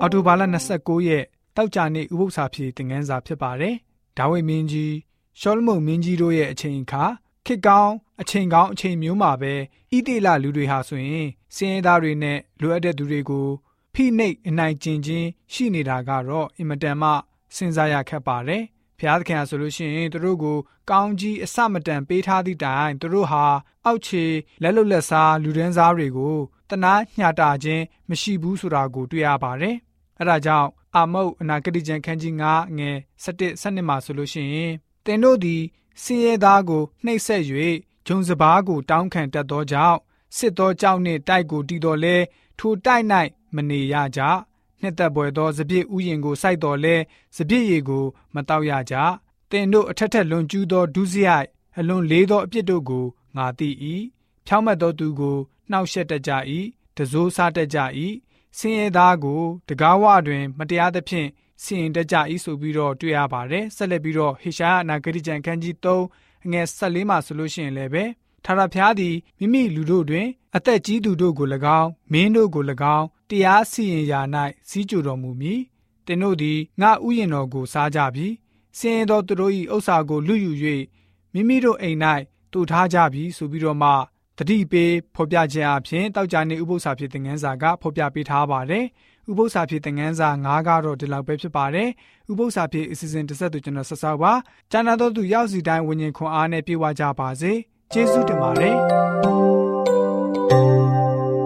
အော်တိုဘာလ29ရက်တောက်ကြနေ့ဥပုသ္စာပြေသင်ခန်းစာဖြစ်ပါတယ်။ဒါဝိမင်းကြီးရှောလမုန်မင်းကြီးတို့ရဲ့အချိန်အခါခေတ်ကောင်းအချိန်ကောင်းအချိန်မျိုးမှာပဲဣတိလလူတွေဟာဆိုရင်စင်ရသားတွေနဲ့လိုအပ်တဲ့သူတွေကိုဖိနှိပ်အနိုင်ကျင့်ခြင်းရှိနေတာကတော့အင်မတန်မှစဉ်းစားရခက်ပါတယ်။ဖျားသခင်ဆိုလို့ရှိရင်သူတို့ကိုကောင်းကြီးအစမတန်ပေးထားသည့်တိုင်သူတို့ဟာအောက်ခြေလက်လွတ်လက်စားလူဒန်းစားတွေကို တနာညှာတာခြင်းမရှိဘူးဆိုတာကိုတွေ့ရပါတယ်။အဲဒါကြောင့်အာမုတ်အနာဂတိကျမ်းခန်းကြီး9ငယ်17 12မှာဆိုလို့ရှိရင်သင်တို့သည်စင်ရဲသားကိုနှိပ်ဆက်၍ဂျုံစပားကိုတောင်းခံတတ်သောကြောင့်စစ်သောကြောင့်နှင့်တိုက်ကိုတီတော်လဲထိုတိုက်၌မနေရကြနှစ်သက်ပွေသောစပြည့်ဥယျင်ကိုစိုက်တော်လဲစပြည့်ရည်ကိုမတောက်ရကြတင်တို့အထက်ထက်လွန်ကျူးသောဒုစရိုက်အလွန်လေးသောအပြစ်တို့ကိုငါသိ၏ဖြောင်းမတ်သောသူကို နှောက်ယှက်တတ်ကြ၏တစိုးစားတတ်ကြ၏ဆင်းရဲသားကိုတကားဝတွင် မတရားသဖြင့်စီရင်တတ်ကြ၏ဆိုပြီးတော့တွေ့ရပါတယ်ဆက်လက်ပြီးတော့ဟေရှာယအနာဂတိကျမ်းခန်းကြီး3အငယ်14မှာဆိုလို့ရှိရင်လည်းပဲထာဝရဘုရားသည်မိမိလူတို့တွင် အသက်ကြီးသူတို့ကို၎င်းမင်းတို့ကို၎င်းတရားစီရင်ရာ၌စီးကြတော်မူမည်။တင်တို့သည်ငါဥယျာဉ်တော်ကိုစားကြပြီ။စင်သောသူတို့၏ဥစ္စာကိုလူယူ၍မိမိတို့အိမ်၌တူထားကြပြီဆိုပြီးတော့မှ တတိပေးဖော်ပြခြင်းအပြင်တောက်ကြနေဥပု္ပ္ပစာဖြစ်တဲ့ငန်းစာကဖော်ပြပေးထားပါတယ်။ဥပု္ပ္ပစာဖြစ်တဲ့ငန်းစာ၅ကတော့ဒီလောက်ပဲဖြစ်ပါတယ်။ဥပု္ပ္ပစာဖြစ်အစီအစဉ်တစ်ဆက်သူကျွန်တော်ဆက်ဆောက်ပါ။ကျမ်းနာတော်သူရောက်စီတိုင်းဝิญဉ်ခွန်အားနဲ့ပြေဝကြပါစေ။ကျေးဇူးတင်ပါတယ်။